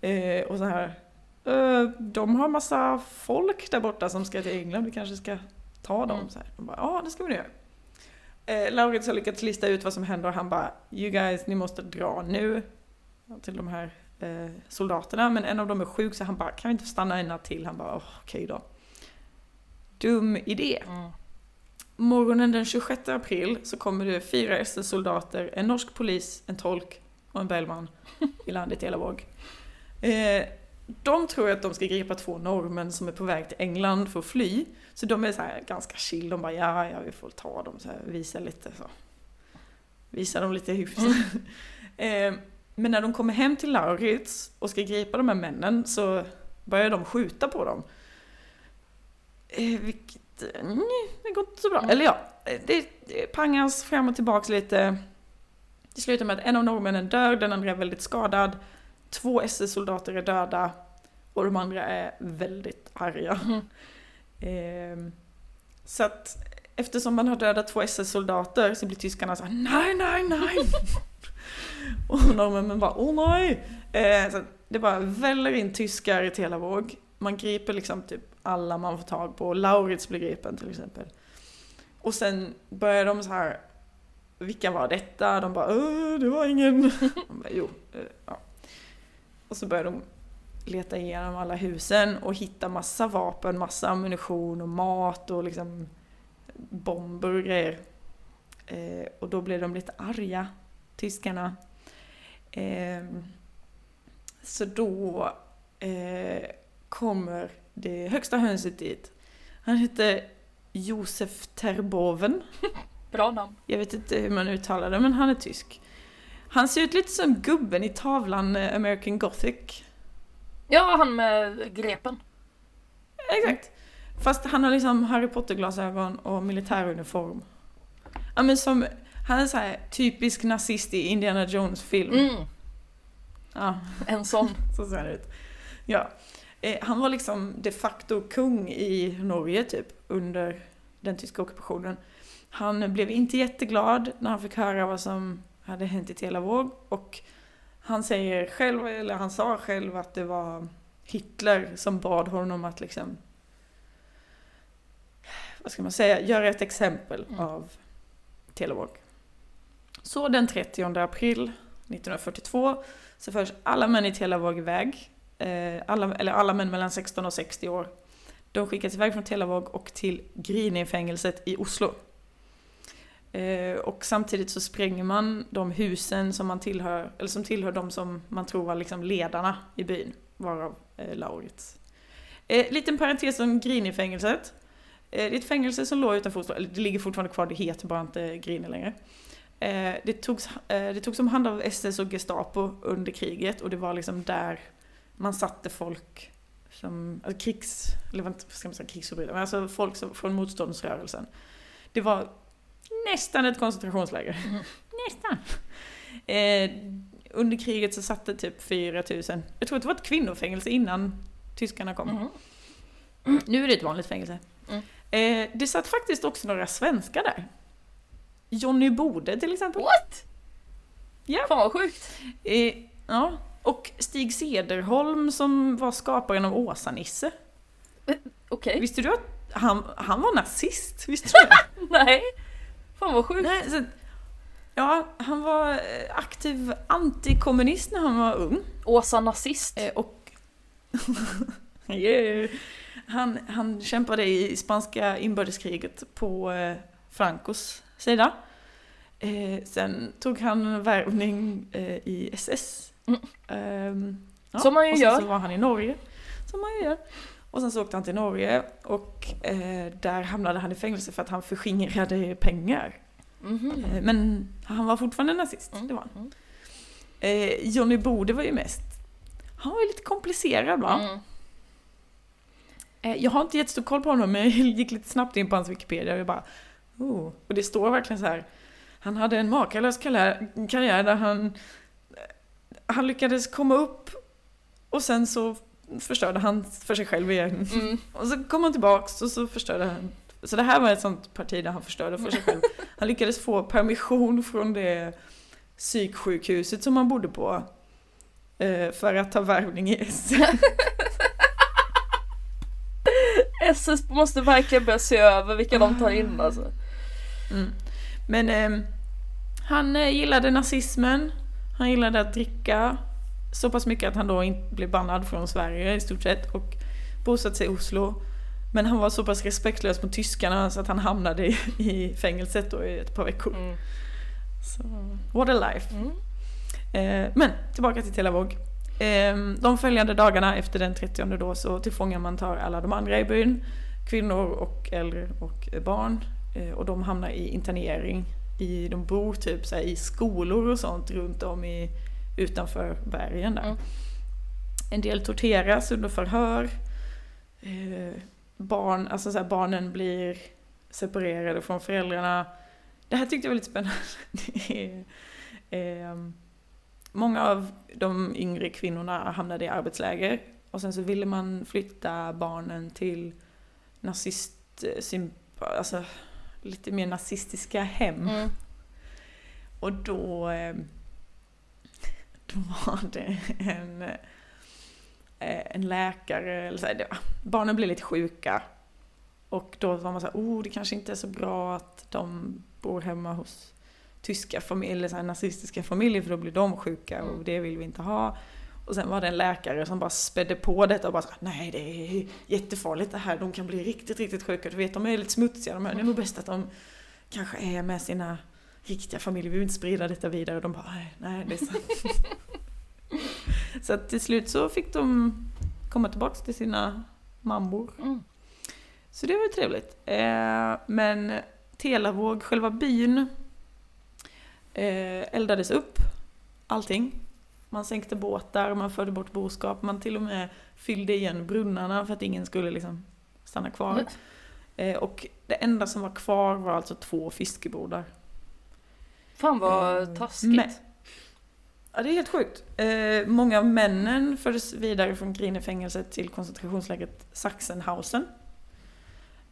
Eh, och så här, eh, de har massa folk där borta som ska till England, vi kanske ska ta dem. Mm. Så här. De bara, ja det ska vi nu göra. Eh, Laurits har lyckats lista ut vad som händer och han bara You guys, ni måste dra nu till de här eh, soldaterna. Men en av dem är sjuk så han bara Kan vi inte stanna en natt till? Han bara "Åh, okej då. Dum idé. Mm. Morgonen den 26 april så kommer det fyra SS-soldater, en norsk polis, en tolk och en bellman i landet i Elavåg. Eh, de tror att de ska gripa två norrmän som är på väg till England för att fly. Så de är så ganska chill, de bara ja, ja vi får ta dem så här, visa lite så. Visa dem lite hyfs. eh, men när de kommer hem till Laurits och ska gripa de här männen så börjar de skjuta på dem. Eh, vilket, eh, nej, det går inte så bra. Mm. Eller ja, eh, det, det pangas fram och tillbaks lite. Det slutar med att en av norrmännen dör, den andra är väldigt skadad. Två SS-soldater är döda och de andra är väldigt arga. Mhm. Ehm, så att eftersom man har dödat två SS-soldater så blir tyskarna så här, nej, nej, nej. och norrmännen bara, åh oh, nej. Eh, så det bara väller in tyskar i Telavåg. Man griper liksom typ alla man får tag på. Laurits blir gripen till exempel. Och sen börjar de så här, vilka var detta? De bara, "Åh, det var ingen. De bara, jo, eh, ja. Och så börjar de leta igenom alla husen och hitta massa vapen, massa ammunition och mat och liksom bomber och grejer. Eh, och då blir de lite arga, tyskarna. Eh, så då eh, kommer det högsta hönset dit. Han heter Josef Terboven. Bra namn. Jag vet inte hur man uttalar det, men han är tysk. Han ser ut lite som gubben i tavlan eh, American Gothic. Ja, han med grepen. Exakt. Fast han har liksom Harry Potter-glasögon och militäruniform. Ja men som, han är så här typisk nazist i Indiana Jones-film. Mm, Ja, en sån. så ser han ut. Ja. Eh, han var liksom de facto kung i Norge typ under den tyska ockupationen. Han blev inte jätteglad när han fick höra vad som hade hänt i Telavåg och han säger själv, eller han sa själv att det var Hitler som bad honom att liksom vad ska man säga, göra ett exempel Mm. av Telavåg. Så den 30 april 1942 så förs alla män i Telavåg iväg. Eh, alla, eller alla män mellan 16 och 60 år. De skickas iväg från Telavåg och till Grini-fängelset i Oslo. Eh, och samtidigt så spränger man de husen som man tillhör, eller som tillhör de som man tror var liksom ledarna i byn, varav Lauritz. Laurits. Liten parentes om Grini-fängelset. Det är ett fängelse som låg utanför Oslo, eller det ligger fortfarande kvar, det heter bara inte Grini längre. Eh, det, togs, eh, det togs om hand av SS och Gestapo under kriget och det var liksom där man satte folk som, alltså krigs, eller vad ska man säga krigsförbrytare, men alltså folk som, från motståndsrörelsen. Det var nästan ett koncentrationsläger. Mm. Nästan. Eh, under kriget så satt det typ 4000, jag tror att det var ett kvinnofängelse innan tyskarna kom. Mhm. Nu är det ett vanligt fängelse. Mm. Eh, det satt faktiskt också några svenskar där. Johnny Bode till exempel. What? Ja. Fan vad sjukt. Eh, ja. Och Stig Sederholm som var skaparen av Åsa-Nisse. Okej. Visste du att han, han var nazist? Visste du det? Nej. Fan vad sjukt. Nej, så, ja, han var eh, aktiv antikommunist när han var ung. Åsa nazist. Eh, och yeah. han, han kämpade i spanska inbördeskriget på eh, Francos sida. Eh, sen tog han värvning eh, i SS. Mm. Ehm, ja, Som man ju och sen gör. så var han i Norge. Som man ju gör. Och sen så åkte han till Norge och eh, där hamnade han i fängelse för att han förskingrade pengar. Eh, Men han var fortfarande nazist, Mm. det var han. Mm. Eh, Johnny Bode var ju mest... Han var ju lite komplicerad va? Mm. Jag har inte jättestor koll på honom men jag gick lite snabbt in på hans Wikipedia och jag bara... Oh. Och det står verkligen så här. Han hade en makalös karriär, där han... Han lyckades komma upp och sen så förstörde han för sig själv igen. Mm. Och så kom han tillbaks och så förstörde han. Så det här var ett sånt parti där han förstörde för sig själv. Han lyckades få permission från det psyksjukhuset som han bodde på. eh, För att ta värvning i SS. SS måste verkligen börja se över vilka de tar in alltså. Mm. Men ehm, han eh, gillade nazismen, han gillade att dricka så pass mycket att han då inte blev bannad från Sverige i stort sett och bosatte sig i Oslo. Men han var så pass respektlös mot tyskarna så att han hamnade i, i fängelset då i ett par veckor. Mm. Så, what a life. Mm. Eh, men tillbaka till Telavåg. Eh, de följande dagarna efter den 30 då så tillfångamantar alla de andra i byn. Kvinnor och äldre och barn. Eh, och de hamnar i internering. I, de bor typ så här, i skolor och sånt runt om i, utanför bergen där. Mm. En del torteras under förhör. Eh, barn, alltså så här, barnen blir separerade från föräldrarna. Det här tyckte jag var lite spännande. Är, ehm, många av de yngre kvinnorna hamnade i arbetsläger och sen så ville man flytta barnen till nazist, eh, alltså lite mer nazistiska hem. Mm. Och då, eh, då var det en, eh, en läkare, eller så här, barnen blev lite sjuka. Och då var man så här, oh det kanske inte är så bra att de bor hemma hos tyska familjer, eller så nazistiska familjer för då blir de sjuka och det vill vi inte ha. Och sen var det en läkare som bara spädde på detta och bara så, här, nej det är jättefarligt det här, de kan bli riktigt, riktigt sjuka. Du vet, de är lite smutsiga de här, det är nog bäst att de kanske är med sina riktiga familjer, vi vill inte sprida detta vidare. Och de bara, nej, nej det är sant. så att till slut så fick de komma tillbaks till sina mammor. Mm. Så det var ju trevligt. Eh, men Telavåg, själva byn, eh, eldades upp. Allting. Man sänkte båtar, man förde bort boskap, man till och med fyllde igen brunnarna för att ingen skulle liksom stanna kvar. Mm. Eh, och det enda som var kvar var alltså två fiskebodar. Fan vad Eh, taskigt. men- Ja, det är helt sjukt. Eh, många av männen fördes vidare från Grinefängelset till koncentrationslägret Sachsenhausen.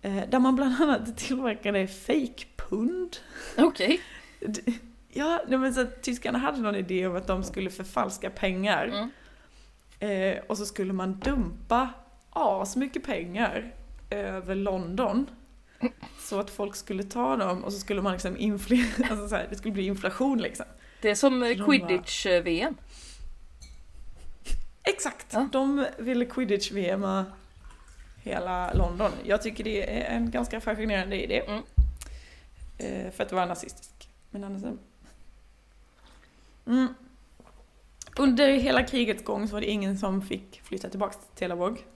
Där man bland annat tillverkade fake-pund. Okej. D- Ja, men så att tyskarna hade någon idé om att de skulle förfalska pengar. Mm. Eh, och så skulle man dumpa as mycket pengar över London. Så att folk skulle ta dem och så skulle man liksom infl- alltså så här, det skulle bli inflation liksom. Det är som eh, quidditch-VM. Exakt! Ja. De ville quidditch-VM hela London. Jag tycker det är en ganska fascinerande idé. Mm. Eh, för att vara nazistisk. Men annars... Mm. Under hela krigets gång så var det ingen som fick flytta tillbaka till Telavåg.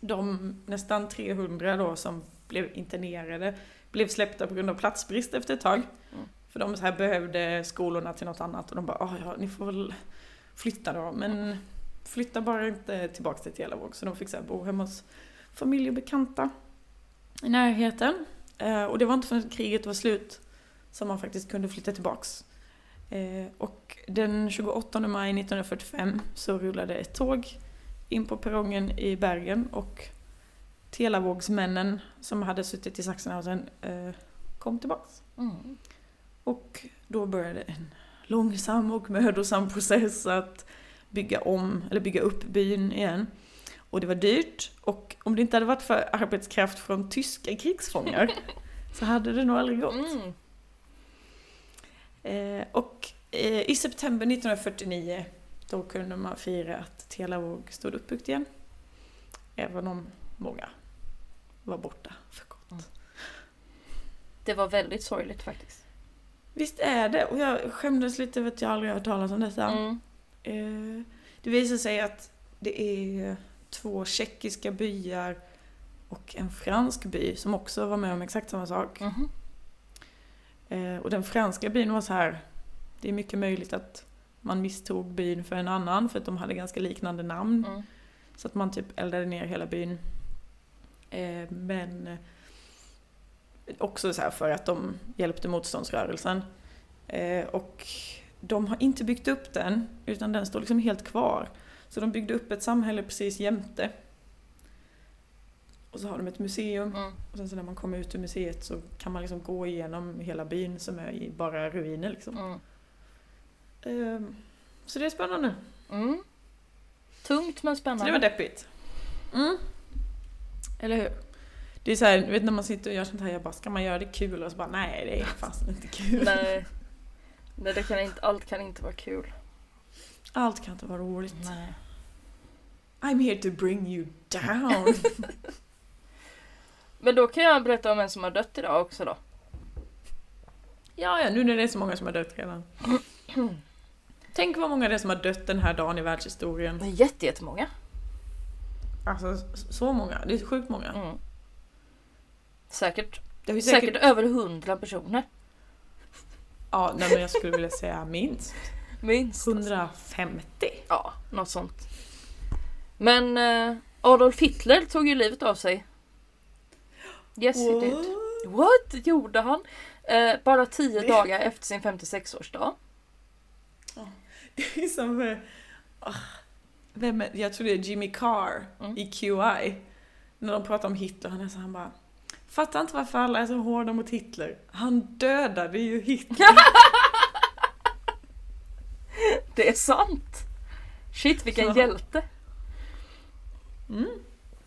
De nästan 300 då som blev internerade blev släppta på grund av platsbrist efter ett tag. Mm. För de så här behövde skolorna till något annat och de bara, ah, ja, ni får väl flytta då. Men flytta bara inte tillbaka till Telavåg. Så de fick så bo hemma hos familj och bekanta i närheten. Eh, och det var inte förrän kriget var slut som man faktiskt kunde flytta tillbaks. Eh, och den 28 maj 1945 så rullade ett tåg in på perrongen i Bergen och Telavågsmännen som hade suttit i Sachsenhausen eh, kom tillbaks. Mm. Och då började en långsam och mödosam process att bygga om, eller bygga upp byn igen. Och det var dyrt och om det inte hade varit för arbetskraft från tyska krigsfångar så hade det nog aldrig gått. Mm. Eh, och eh, i september 1949 då kunde man fira att Telavåg stod uppbyggt igen. Även om många var borta för gott. Det var väldigt sorgligt faktiskt. Visst är det, och jag skämdes lite över att jag aldrig hört talas om detta. Mm. Eh, det visar sig att det är två tjeckiska byar och en fransk by som också var med om exakt samma sak. Mhm. Eh, och den franska byn var så här, det är mycket möjligt att man misstog byn för en annan för att de hade ganska liknande namn. Mm. Så att man typ eldade ner hela byn. Eh, men eh, också så här för att de hjälpte motståndsrörelsen. Och de har inte byggt upp den, utan den står liksom helt kvar. Så de byggde upp ett samhälle precis jämte. Och så har de ett museum. Mm. Och sen så när man kommer ut ur museet så kan man liksom gå igenom hela byn som är i bara ruiner liksom. Mm. Ehm, så det är spännande. Mm. Tungt men Så spännande. det var deppigt. Mm. Eller hur? Det är så här, du vet när man sitter och gör sånt här, jag bara, ska man göra det kul? Och så bara, nej det är fast inte kul. Nej. Nej, det kan inte, allt kan inte vara kul. Allt kan inte vara roligt. Nej. I'm here to bring you down. Men då kan jag berätta om en som har dött idag också då. ja, ja, nu när det är så många som har dött redan. Tänk vad många det är som har dött den här dagen i världshistorien. Men jätte, jättemånga. Alltså, så många. Det är sjukt många. Mm. Säkert, Det säkert, säkert... över hundra personer. Ja, nej, men jag skulle vilja säga minst. Minst. 150. Ja, något sånt. Men eh, Adolf Hitler tog ju livet av sig. Yes he did. What gjorde han? Eh, bara tio dagar efter sin 56-årsdag. Det är som... ah, Vem är, jag tror det är Jimmy Carr Mm. i QI. När de pratar om Hitler, han är så han bara... Fattar inte varför alla är så hårda mot Hitler. Han dödade ju Hitler. Det är sant! Shit vilken Ja. hjälte! Mm.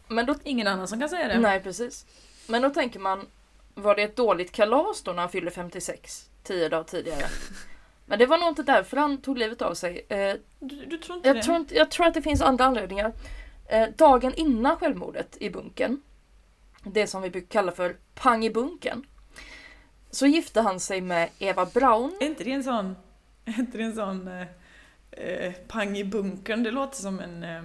Men då, Ingen annan som kan säga det. nej precis. Men då tänker man, var det ett dåligt kalas då när han fyllde 56? Tio dagar tidigare. Men det var nog inte därför han tog livet av sig. Eh, Du, du tror inte jag, det? tror inte, jag tror att det finns andra anledningar. Eh, dagen innan självmordet i bunken, det som vi brukar kalla för pang i bunken, så gifte han sig med Eva Braun. Är inte det en sån... Är inte det en sån... Eh, eh, pang i bunkern? Det låter som en eh,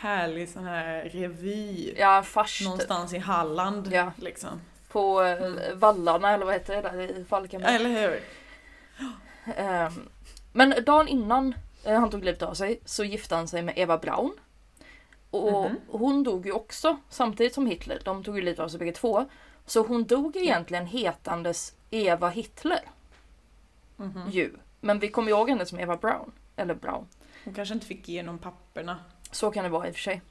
härlig sån här revy. Ja, fars typ. Någonstans i Halland. Ja. Liksom. på eh, Mm. Vallarna eller vad heter det där i Falkenberg. Eller hur? Ehm, men dagen innan eh, han tog livet av sig så gifte han sig med Eva Braun. Och Mhm. hon dog ju också samtidigt som Hitler. De tog ju livet av sig bägge två. Så hon dog egentligen hetandes Eva Hitler Mhm. ju. Men vi kommer ihåg henne som Eva Braun. Eller Braun. Hon kanske inte fick igenom papperna. Så kan det vara i och för sig.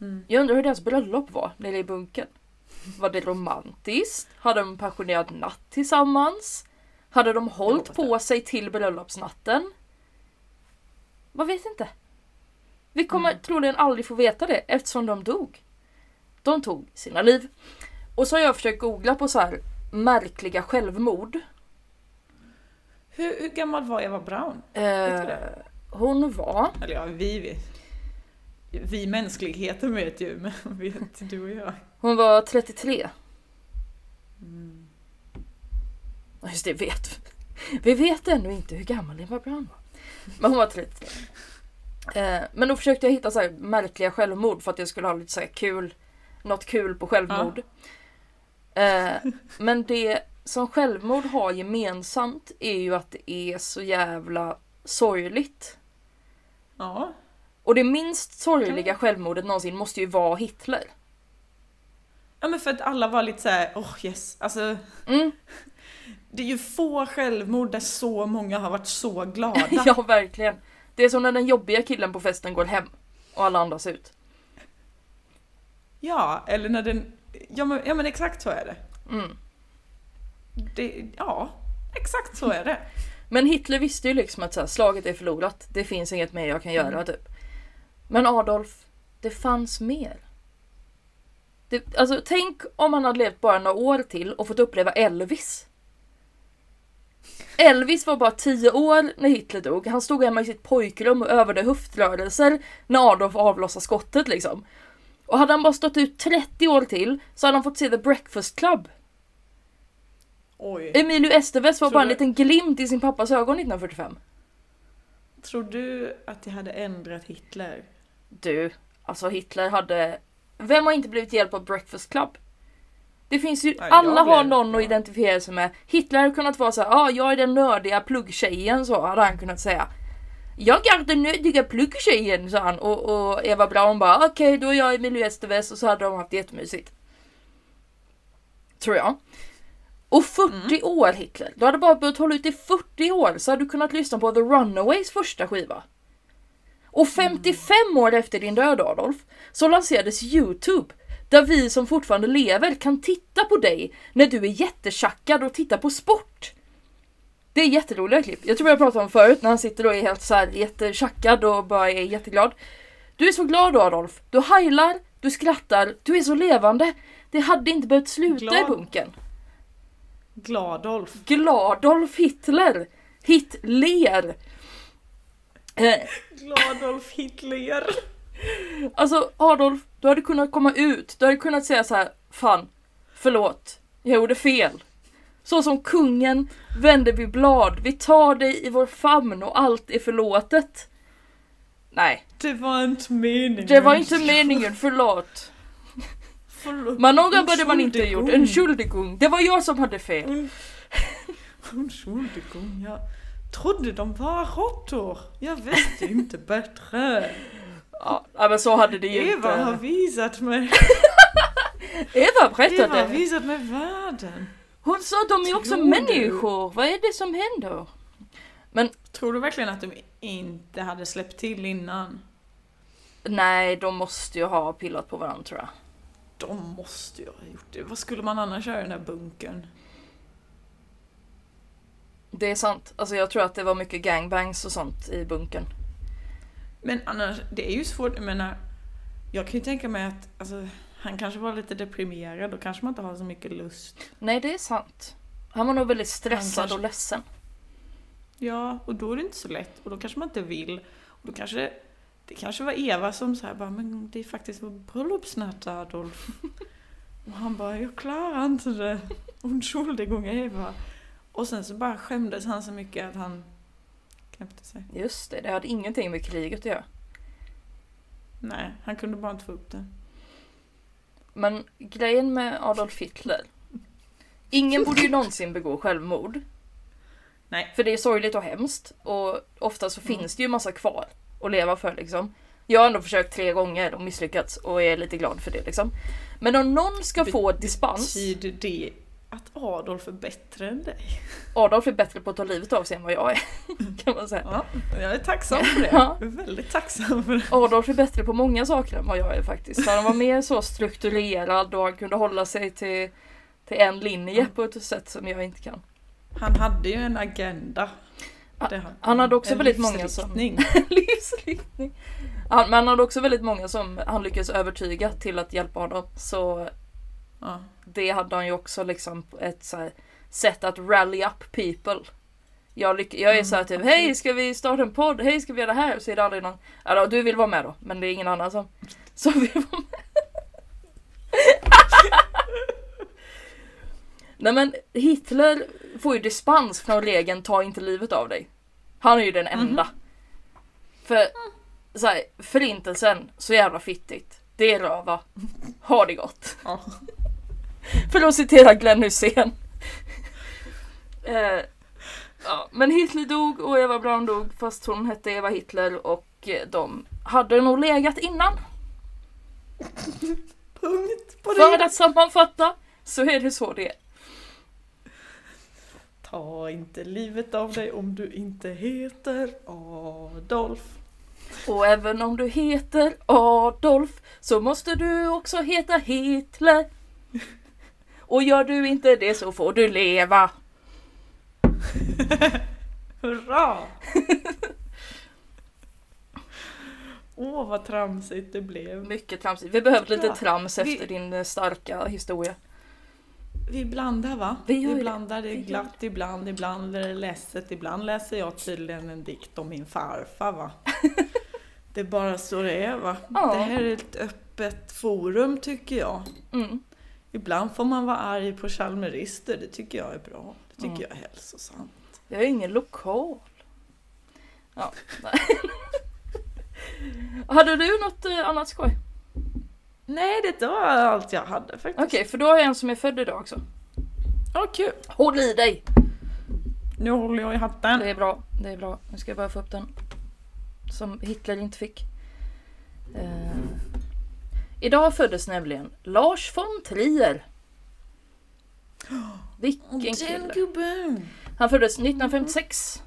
Mm. Jag undrar hur deras bröllop var nere i bunkern. Var det romantiskt? Hade de en passionerad natt tillsammans? Hade de hållit på sig till bröllopsnatten? Man vet inte. Vi kommer Mm. troligen aldrig få veta det eftersom de dog. De tog sina liv. Och så har jag försökt googla på så här märkliga självmord. Hur, hur gammal var Eva Braun? Eh, det? hon var... Eller ja, vi vet. Vi mänskligheten vet ju, men vet du och jag. Hon var 33. Mm. Ja, Just det, vet. Vi vet ännu inte hur gammal Eva Braun var. Men hon var 33. Eh, men då försökte jag hitta så här märkliga självmord för att jag skulle ha lite så kul, något kul på självmord. Eh, men det som självmord har gemensamt är ju att det är så jävla sorgligt. Ja. Och det minst sorgliga självmordet någonsin måste ju vara Hitler. Ja men för att alla var lite såhär, åh oh yes, alltså Mm. det är ju få självmord där så många har varit så glada. Ja, verkligen. Det är som när den jobbiga killen på festen går hem och alla andas ut. Ja, eller när den, ja men, ja men exakt så är det. Mm. det. Ja, exakt så är det. Men Hitler visste ju liksom att så här, slaget är förlorat. Det finns inget mer jag kan göra Mm. typ. Men Adolf, det fanns mer. Det, alltså tänk om han hade levt bara några år till och fått uppleva Elvis. Elvis var bara 10 år när Hitler dog. Han stod hemma i sitt pojkrum och övade höftrörelser när Adolf avlossade skottet liksom. Och hade han bara stått ut 30 år till så hade han fått se The Breakfast Club. Oj. Emilio Estevez var Tror bara en du- liten glimt i sin pappas ögon 1945. Tror du att det hade ändrat Hitler? Du, alltså Hitler hade... Vem har inte blivit hjälpt av Breakfast Club? Det finns ju, Nej, alla har blev- någon att ja. identifiera sig med. Hitler hade kunnat vara så här, ah, jag är den nördiga pluggtjejen, så hade han kunnat säga. Jag är den nördiga pluggtjejen, sa han. Och, och Eva Braun bara, okej då är jag Emilio Estevez och så hade de haft jättemysigt. Tror jag. Och 40 Mm. år Hitler, du hade bara behövt hålla ut i 40 år så hade du kunnat lyssna på The Runaways första skiva. Och 55 år efter din död Adolf så lanserades Youtube där vi som fortfarande lever kan titta på dig när du är jättechackad och tittar på sport. Det är jätteroliga klipp. Jag tror jag pratade om förut när han sitter och är helt så här jättechackad och bara är jätteglad. Du är så glad då Adolf. Du heilar, du skrattar, du är så levande. Det hade inte behövt sluta i Glad. bunken. Gladolf. Gladolf Hitler. Hitler. Eh, Gladolf Hitler. Alltså Adolf, du hade kunnat komma ut, du hade kunnat säga så här, fan, förlåt, jag gjorde fel. Så som kungen vänder vi blad, vi tar dig i vår famn och allt är förlåtet. Nej, Det var inte meningen. det var inte meningen, förlåt. Förlåt. Men någon borde man inte gjort, en schuldigung. Det var jag som hade fel. Un- Entschuldigung, jag trodde de var råttor. Jag visste inte bättre. Ja, men så hade det ju Eva har inte. visat mig. Eva Eva har berättade. visat mig världen. Hon sa de är också Tror du? människor, vad är det som händer? Tror du verkligen att de inte hade släppt till innan? Nej, de måste ju ha pillat på varandra tror jag. De måste ju ha gjort det. Vad skulle man annars göra i den där bunkern? Det är sant. Alltså jag tror att det var mycket gangbangs och sånt i bunkern. Men annars, det är ju svårt, jag menar, jag kan ju tänka mig att alltså, han kanske var lite deprimerad, då kanske man inte har så mycket lust. Nej, det är sant. Han var nog väldigt stressad kanske- och ledsen. Ja, och då är det inte så lätt, och då kanske man inte vill. Och då kanske, det kanske var Eva som sa bara, men det är faktiskt vår bröllopsnatt Adolf. och han bara, jag klarar inte det. Entschuldigung Eva. Och sen så bara skämdes han så mycket att han knäppte sig. Just det, det hade ingenting med kriget att göra. Nej, han kunde bara inte få upp det. Men grejen med Adolf Hitler. Ingen borde ju någonsin begå självmord. Nej. För det är sorgligt och hemskt. Och ofta så Mm. finns det ju massa kvar att leva för liksom. Jag har ändå försökt tre gånger och misslyckats och är lite glad för det liksom. Men om någon ska få dispens. Betyder det att Adolf är bättre än dig? Adolf är bättre på att ta livet av sig än vad jag är. Kan man säga. Ja, jag är tacksam för det. Ja. Jag är väldigt tacksam för det. Adolf är bättre på många saker än vad jag är faktiskt. Han var mer så strukturerad och han kunde hålla sig till, till en linje på ett sätt som jag inte kan. Han hade ju en agenda. Han- han hade också En väldigt många som-. Livsriktning. Han, men han hade också väldigt många som han lyckades övertyga till att hjälpa honom. Så Ja. det hade han ju också liksom ett så här, sätt att rally up people. Jag, lyck- jag är så här typ, Mm, hej ska vi starta en podd? Hej ska vi göra det här? Så är det aldrig någon, då, du vill vara med då, men det är ingen annan som, som vill vara med. Nej men Hitler får ju dispens från regeln ta inte livet av dig. Han är ju den enda. För så här, förintelsen, så jävla fittigt. Det är röva. Ha det gott. Ja. För att citera Glenn Hussein. Eh, ja, men Hitler dog och Eva Braun dog fast hon hette Eva Hitler och de hade nog legat innan. Punkt på För det. att sammanfatta så är det så det är. Ta inte livet av dig om du inte heter Adolf. Och även om du heter Adolf så måste du också heta Hitler. Och gör du inte det så får du leva. Hurra! Åh, vad tramsigt det blev. Mycket tramsigt. Vi behövde lite trams vi- efter din eh, starka historia. Vi blandar va? Vi gör det. blandar, det Vi gör glatt ibland, ibland är det ledset, ibland läser jag tydligen en dikt om min farfar va? det är bara så det är va? Ja. Det här är ett öppet forum tycker jag. Mm. Ibland får man vara arg på chalmerister, det tycker jag är bra. Det tycker Mm. jag är hälsosamt. Jag är ingen lokal. Ja, nej. Hade du något eh, annat skoj? Nej, det var allt jag hade faktiskt. Okej, för då har jag en som är född idag också. Ja, kul. Håll i dig! Nu håller jag i hatten. Det är bra, det är bra. Nu ska jag bara få upp den. Som Hitler inte fick. Eh. Idag föddes nämligen Lars von Trier. Vilken Den kille. gubben! Han föddes 1956.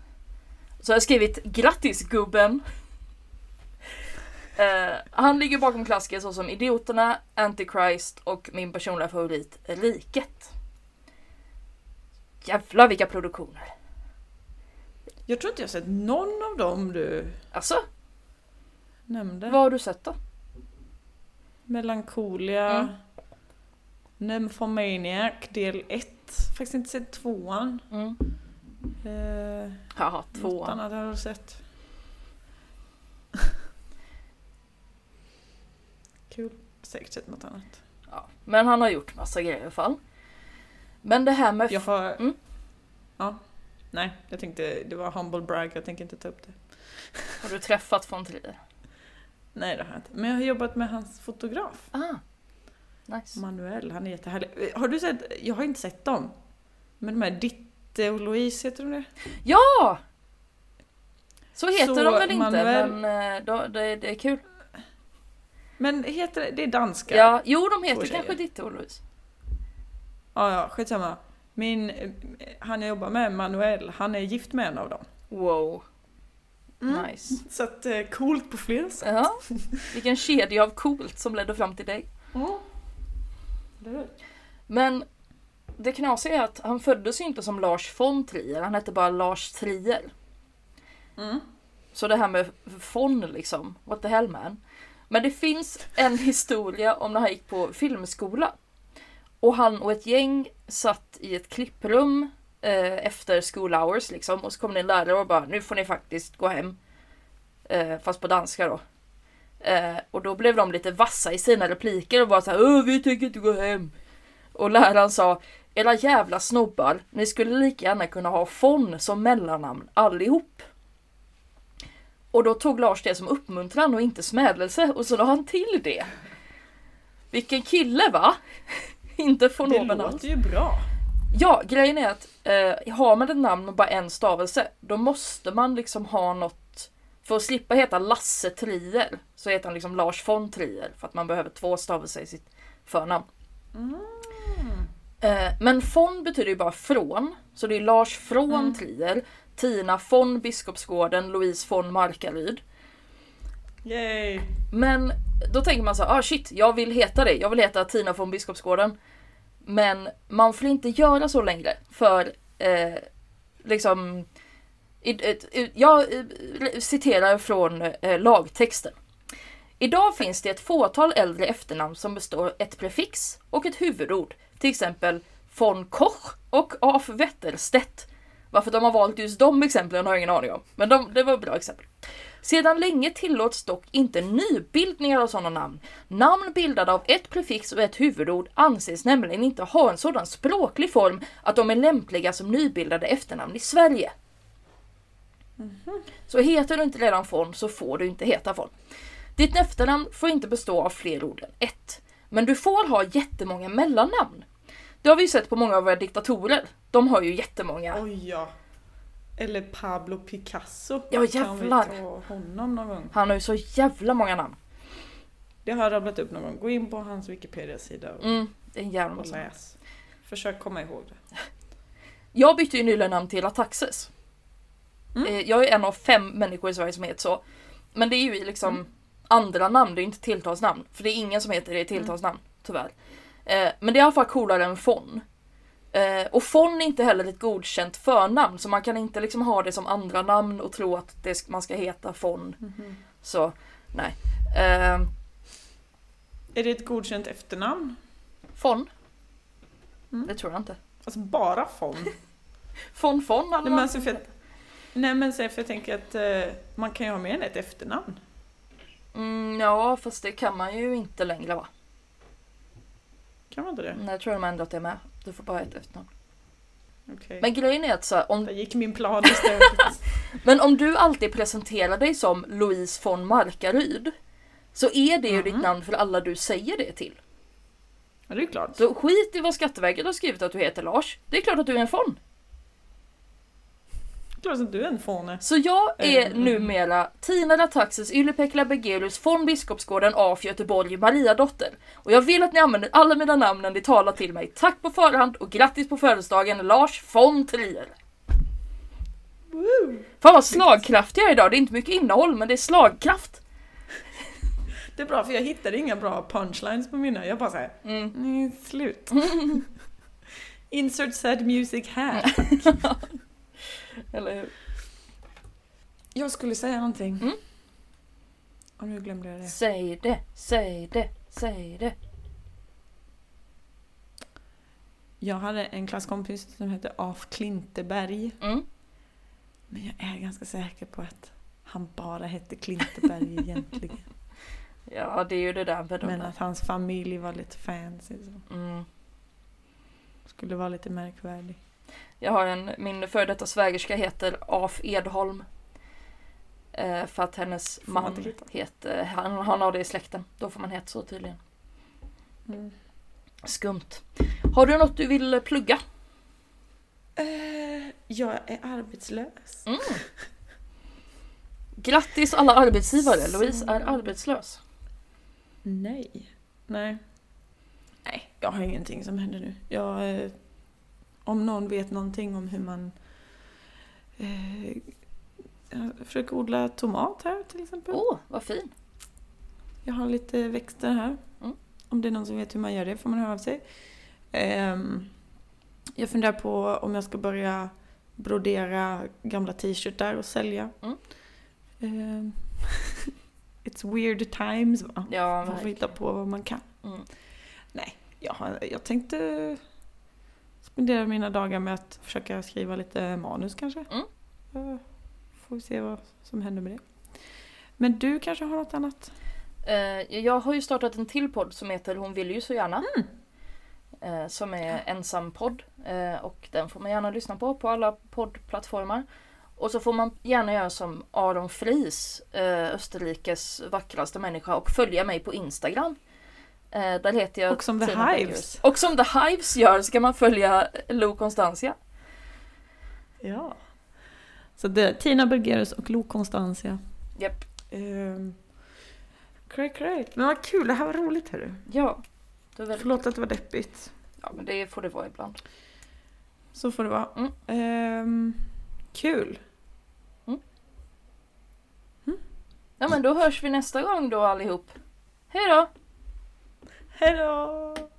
Så har jag skrivit grattis gubben. Eh, han ligger bakom klassiker såsom Idioterna, Antichrist och min personliga favorit Riket. Jävlar vilka produktioner. Jag tror inte jag sett någon av dem du Alltså, nämnde. vad har du sett då? Melancholia. Mm. Nymphomaniac del 1. Faktiskt inte sett tvåan. Mm. Eh, något tvåan. annat har jag sett. Kul. Säkert sett något annat. Ja, men han har gjort massa grejer i alla fall. Men det här med... Jag har... Mm. Ja. Nej, jag tänkte det var humble brag. Jag tänker inte ta upp det. Har du träffat von Trier? Nej, det har jag inte. Men jag har jobbat med hans fotograf. Ah, nice. Manuel, han är jättehärlig. Har du sett? Jag har inte sett dem. Men de här Ditte och Louise, heter de det? Ja! Så heter Så, de väl inte, Manuel- men eh, då, det, det är kul. Men heter det, är danska? Ja, jo de heter kanske Ditte och Louise. Ja, ja, skitsamma. Min, eh, han jag jobbar med, Manuel, han är gift med en av dem. Wow, Mm. nice. Så att, eh, coolt på flera sätt. Ja, vilken kedja av coolt som ledde fram till dig. Mm. Men det knasiga är att han föddes ju inte som Lars von Trier, han hette bara Lars Trier. Mm. Så det här med von liksom, what the hell man. Men det finns en historia om när han gick på filmskola. Och han och ett gäng satt i ett klipprum eh, efter school hours liksom. Och så kom det en lärare och bara, nu får ni faktiskt gå hem. Eh, fast på danska då. Eh, och då blev de lite vassa i sina repliker och bara så här, Åh, vi tänker inte gå hem. Och läraren sa, era jävla snobbar, ni skulle lika gärna kunna ha von som mellannamn allihop. Och då tog Lars det som uppmuntran och inte smädelse och så la han till det. Vilken kille va? inte von Det alls. låter ju bra. Ja, grejen är att eh, har man ett namn och bara en stavelse, då måste man liksom ha något för att slippa heta Lasse Trier så heter han liksom Lars von Trier för att man behöver två stavelser i sitt förnamn. Mm. Eh, men von betyder ju bara från, så det är Lars från Mm. Trier, Tina von Biskopsgården, Louise von Markaryd. Yay! Men då tänker man så här, ah shit, jag vill heta det. Jag vill heta Tina från Biskopsgården. Men man får inte göra så längre för eh, liksom i- jag eh, citerar från eh, lagtexten. Idag finns det ett fåtal äldre efternamn som består av ett prefix och ett huvudord. Till exempel von Koch och af Wetterstedt. Varför de har valt just de exemplen har jag ingen aning om. Men de, det var bra exempel. Sedan länge tillåts dock inte nybildningar av sådana namn. Namn bildade av ett prefix och ett huvudord anses nämligen inte ha en sådan språklig form att de är lämpliga som nybildade efternamn i Sverige. Så heter du inte redan form så får du inte heta form. Ditt efternamn får inte bestå av fler ord än ett. Men du får ha jättemånga mellannamn. Det har vi ju sett på många av våra diktatorer. De har ju jättemånga. Oj ja. Eller Pablo Picasso. Ja, jävlar. Kan vi ta honom någon gång? Han har ju så jävla många namn. Det har jag rabblat upp någon gång. Gå in på hans Wikipedia-sida och, Mm, det är en jävla massa. läs. Försök komma ihåg det. Jag bytte ju nyligen namn till Ataxes. Mm. Eh, Jag är en av fem människor i Sverige som heter så. Men det är ju liksom Mm. andra namn, det är inte tilltalsnamn. För det är ingen som heter det i tilltalsnamn, tyvärr. Eh, Men det är i alla fall coolare än Fon. Eh, Och Fon är inte heller ett godkänt förnamn, så man kan inte liksom ha det som andra namn och tro att det, man ska heta Fon. Mhm. Så, nej. Eh, Är det ett godkänt efternamn? Fon? Mm. Det tror jag inte. Alltså bara Fon? Fon Fon eller Nej, men vad? alltså för, att- nej men så, för jag tänker att eh, man kan ju ha mer än ett efternamn. mm, Ja, fast det kan man ju inte längre va? Kan man inte det? Nej, jag tror de har ändrat det med. Du får bara ett efternamn. Okej. Men grejen är att så här, om, Där gick min plan istället. men om du alltid presenterar dig som Louise von Markaryd så är det ju Mhm. ditt namn för alla du säger det till. ja, det är klart. Så skit i vad Skatteverket har skrivit att du heter Lars. Det är klart att du är en von. Klart att du är en fåne. Så jag är Mm. numera Tina Rataxes Yllepekla Begelius von Biskopsgården af Göteborg Mariadotter. Och jag vill att ni använder alla mina namn när ni talar till mig. Tack på förhand och grattis på födelsedagen Lars von Trier. Woo! Fan vad slagkraftig jag är idag. Det är inte mycket innehåll men det är slagkraft. Det är bra för jag hittade inga bra punchlines på mina. Jag bara såhär, Mm. nej slut. Insert sad music här. Eller hur? Jag skulle säga någonting. Mm. Och nu glömde jag det. Säg det, säg det, säg det. Jag hade en klasskompis som hette Af Klinteberg. Mm. Men jag är ganska säker på att han bara hette Klinteberg egentligen. Ja det är ju det där med Men att hans familj var lite fancy så. Mm. Skulle vara lite märkvärdig. Jag har en, min före detta svägerska heter Af Edholm. Eh, för att hennes Får man heter, han, han har det i släkten. Då får man heta så tydligen. Mm. Skumt. Har du något du vill plugga? Eh, jag är arbetslös. Mm. Grattis alla arbetsgivare, Så- Louise är arbetslös. Nej. Nej. Nej, jag har ingenting som händer nu. Jag, eh, om någon vet någonting om hur man eh, jag försöker odla tomat här till exempel. Åh, vad fin. Jag har lite växter här. Mm. Om det är någon som vet hur man gör det får man höra av sig. Ehm, jag funderar på om jag ska börja brodera gamla t-shirtar och sälja. Mm. Ehm, it's weird times va? Ja, Man får hitta på vad man kan. Mm. Nej, jag, jag tänkte spendera mina dagar med att försöka skriva lite manus kanske. Mm. Så får vi se vad som händer med det. Men du kanske har något annat? Eh, jag har ju startat en till podd som heter Hon vill ju så gärna. Mm. Eh, som är ensam podd. Eh, och den får man gärna lyssna på på alla poddplattformar. Och så får man gärna göra som Aron Fries, eh, Österrikes vackraste människa och följa mig på Instagram. Eh, där heter jag Och som The Tina Hives. Beggers. Och som The Hives gör ska man följa Lo Constantia. Ja. Så det är Tina Bergerus och Lo Constantia. Japp. Um, great, great. Men vad kul, det här var roligt hörru. Ja. Det väldigt... Förlåt att det var deppigt. ja, men det får det vara ibland. Så får det vara. Mm. Ehm, kul. Ja men då hörs vi nästa gång då allihop. Hej då! Hej då!